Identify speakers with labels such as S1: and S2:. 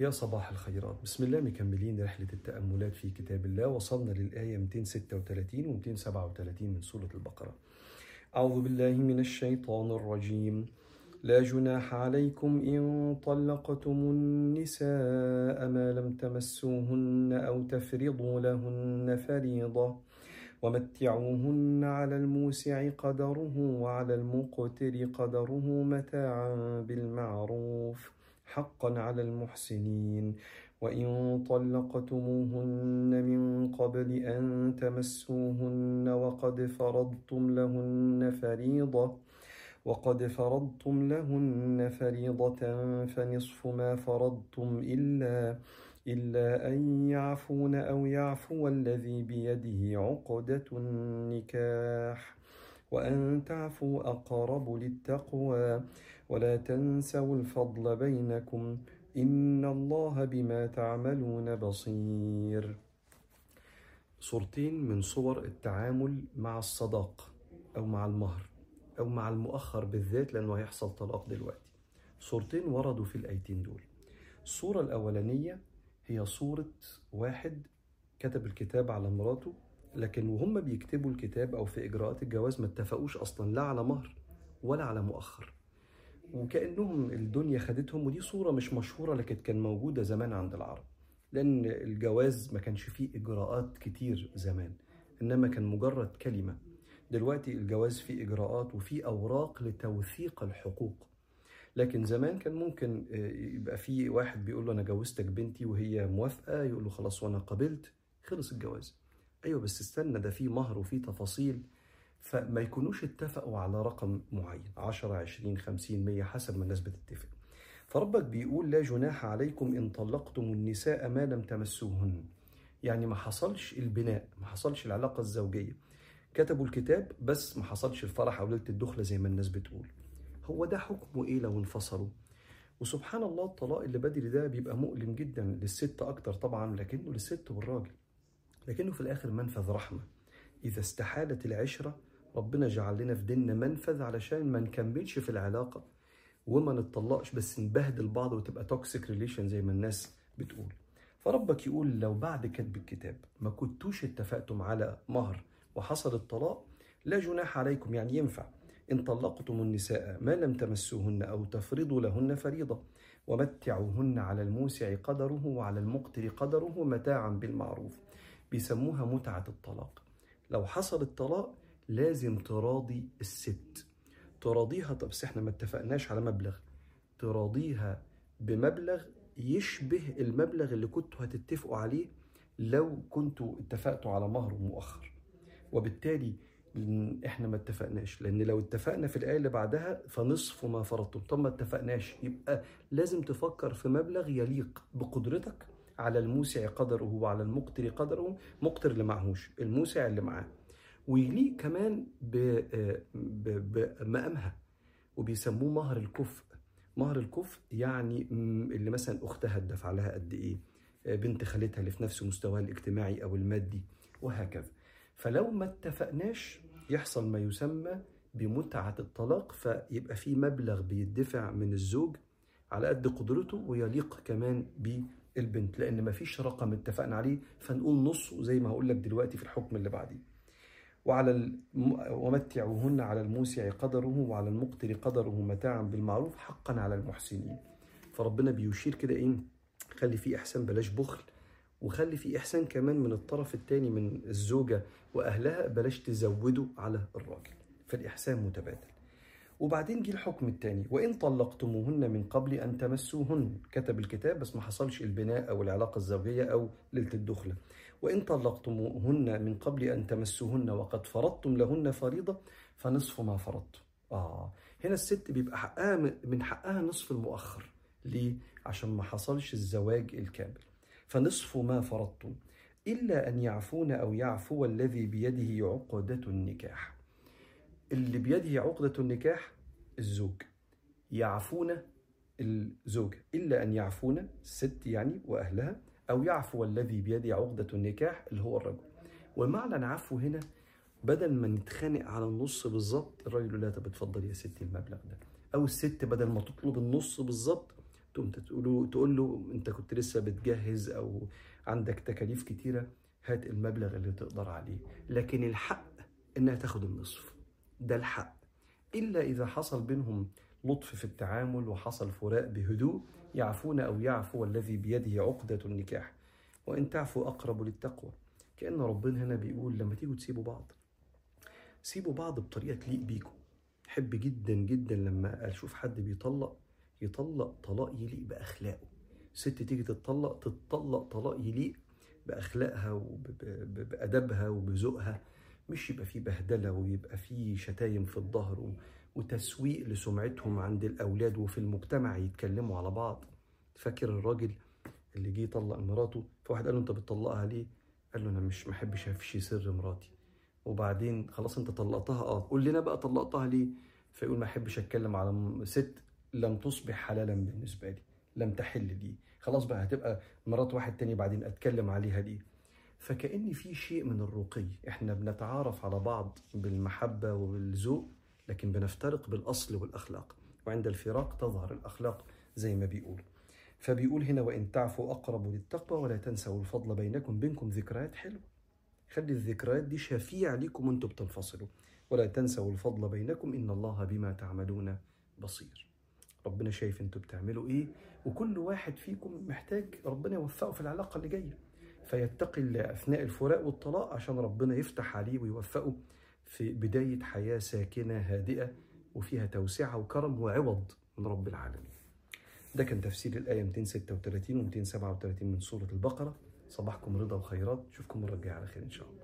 S1: يا صباح الخيرات. بسم الله مكملين رحلة التأملات في كتاب الله. وصلنا للآية 236 و 237 من سورة البقرة. أعوذ بالله من الشيطان الرجيم. لا جناح عليكم إن طلقتم النساء ما لم تمسوهن أو تفرضوا لهن فريضة ومتعوهن على الموسع قدره وعلى المقتر قدره متاعا بالمعروف. حقا على المحسنين. وإن طلقتموهن من قبل أن تمسوهن وقد فرضتم لهن فريضة وقد فرضتم لهن فريضة فنصف ما فرضتم إلا إلا أن يعفون أو يعفو الذي بيده عقدة النكاح. وأن تعفوا أقرب للتقوى. ولا تنسوا الفضل بينكم إن الله بما تعملون بصير. صورتين من صور التعامل مع الصداق أو مع المهر أو مع المؤخر بالذات لأنه هيحصل طلاق دلوقتي. صورتين وردوا في الآيتين دول. الصورة الأولانية هي صورة واحد كتب الكتاب على مراته لكن وهم بيكتبوا الكتاب أو في إجراءات الجواز ما اتفقوش أصلا لا على مهر ولا على مؤخر. وكأنهم الدنيا خدتهم ودي صورة مش مشهورة لكن كان موجودة زمان عند العرب. لأن الجواز ما كانش فيه إجراءات كتير زمان إنما كان مجرد كلمة. دلوقتي الجواز فيه إجراءات وفيه أوراق لتوثيق الحقوق. لكن زمان كان ممكن يبقى في واحد بيقول له أنا جوزتك بنتي وهي موافقة يقول له خلاص وأنا قبلت خلص الجواز. أيوه بس استنى ده في مهر وفي تفاصيل. فما يكونوش اتفقوا على رقم معين 10 20 50 100 حسب ما الناس بتتفق. فربك بيقول لا جناح عليكم إن طلقتم النساء ما لم تمسوهن. يعني ما حصلش البناء ما حصلش العلاقة الزوجية. كتبوا الكتاب بس ما حصلش الفرح أو ليلة الدخلة زي ما الناس بتقول. هو ده حكمه إيه لو انفصلوا؟ وسبحان الله الطلاق اللي بدري ده بيبقى مؤلم جدا للست أكتر طبعا لكنه للست والراجل. لكنه في الآخر منفذ رحمة. إذا استحالت العشرة ربنا جعل لنا في ديننا منفذ علشان ما نكملش في العلاقة وما نتطلقش بس نبهدل بعض وتبقى toxic relation زي ما الناس بتقول. فربك يقول لو بعد كتب الكتاب ما كنتوش اتفقتم على مهر وحصل الطلاق لا جناح عليكم يعني ينفع. إن طلقتم النساء ما لم تمسوهن أو تفرضوا لهن فريضة ومتعوهن على الموسع قدره وعلى المقتر قدره متاعا بالمعروف. بيسموها متعة الطلاق. لو حصل الطلاق لازم تراضي الست. تراضيها طب إحنا ما اتفقناش على مبلغ. تراضيها بمبلغ يشبه المبلغ اللي كنتوا هتتفقوا عليه لو كنتوا اتفقتوا على مهر مؤخر. وبالتالي إحنا ما اتفقناش لأن لو اتفقنا في الآية اللي بعدها فنصف ما فرضتم. طب ما اتفقناش يبقى لازم تفكر في مبلغ يليق بقدرتك على الموسع قدره وعلى المقتر قدره مقتر اللي معهوش الموسع اللي معاه. ويليق كمان بمقامها وبيسموه مهر الكفء. مهر الكفء يعني اللي مثلا أختها تدفع لها قد إيه بنت خالتها اللي في نفس مستواها الاجتماعي أو المادي وهكذا. فلو ما اتفقناش يحصل ما يسمى بمتعة الطلاق فيبقى في مبلغ بيدفع من الزوج على قد قدرته ويليق كمان بالبنت. لأن ما فيش رقم اتفقنا عليه فنقول نصه زي ما هقول لك دلوقتي في الحكم اللي بعديه. وعلى الم... ومتعوهن على الموسع قدره وعلى المقتر قدره متاعا بالمعروف حقا على المحسنين. فربنا بيشير كده إيه خلي فيه إحسان بلاش بخل وخلي في إحسان كمان من الطرف الثاني من الزوجة وأهلها بلاش تزودوا على الراجل. فالإحسان متبادل. وبعدين جه الحكم الثاني وإن طلقتموهن من قبل أن تمسوهن. كتب الكتاب بس ما حصلش البناء أو العلاقة الزوجية أو ليلة الدخلة. وإن طلقتموهن من قبل أن تمسوهن وقد فرضتم لهن فريضة فنصف ما فرضتم. آه. هنا الست بيبقى حقها من حقها نصف المؤخر. ليه؟ عشان ما حصلش الزواج الكامل. فنصف ما فرضتم. إلا أن يعفون أو يعفو الذي بيده عقدة النكاح. اللي بيده عقدة النكاح الزوج. يعفون الزوجة إلا أن يعفون الست يعني وأهلها أو يعفو الذي بيده عقدة النكاح اللي هو الرجل. ومعنى العفو هنا بدل ما نتخانق على النص بالظبط الراجل لا طب اتفضل يا ستي المبلغ ده. أو الست بدل ما تطلب النص بالظبط تقوم تقول تقول له أنت كنت لسه بتجهز أو عندك تكاليف كتيرة هات المبلغ اللي تقدر عليه. لكن الحق إنها تاخد النصف. ده الحق. إلا إذا حصل بينهم لطف في التعامل وحصل فراق بهدوء يعفون أو يعفو الذي بيده عقدة النكاح. وإن تعفوا أقرب للتقوى. كأن ربنا هنا بيقول لما تيجوا تسيبوا بعض. سيبوا بعض بطريقة تليق بيكم. أحب جدا جدا لما أشوف حد بيطلق يطلق طلاق يليق بأخلاقه. ست تيجي تتطلق تتطلق طلاق يليق بأخلاقها وبادبها وبذوقها. مش يبقى فيه بهدلة ويبقى فيه شتايم في الظهر وتسويق لسمعتهم عند الأولاد وفي المجتمع يتكلموا على بعض. فاكر الراجل اللي جه يطلق مراته؟ فواحد قال له أنت بتطلقها ليه؟ قال له أنا مش محبش أفشي سر مراتي. وبعدين خلاص أنت طلقتها؟ آه. قول لنا بقى طلقتها ليه؟ فيقول ما أحبش أتكلم على ست لم تصبح حلالا بالنسبة لي لم تحل لي. خلاص بقى هتبقى مرات واحد تاني بعدين أتكلم عليها ليه؟ فكأن في شيء من الرقي. إحنا بنتعارف على بعض بالمحبة وبالذوق لكن بنفترق بالأصل والأخلاق. وعند الفراق تظهر الأخلاق زي ما بيقول. فبيقول هنا وإن تعفوا أقرب للتقوى ولا تنسوا الفضل بينكم بينكم ذكريات حلوة. خلي الذكريات دي شفيع ليكم وأنتم بتنفصلوا. ولا تنسوا الفضل بينكم إن الله بما تعملون بصير. ربنا شايف أنتوا بتعملوا إيه وكل واحد فيكم محتاج ربنا يوفقه في العلاقة اللي جاية. فيتقي الله أثناء الفراق والطلاق عشان ربنا يفتح عليه ويوفقه في بداية حياة ساكنة هادئة وفيها توسعة وكرم وعوض من رب العالمين. ده كان تفسير الآية 236 و 237 من سورة البقرة. صباحكم رضا وخيرات. نشوفكم المرة الجاية على خير إن شاء الله.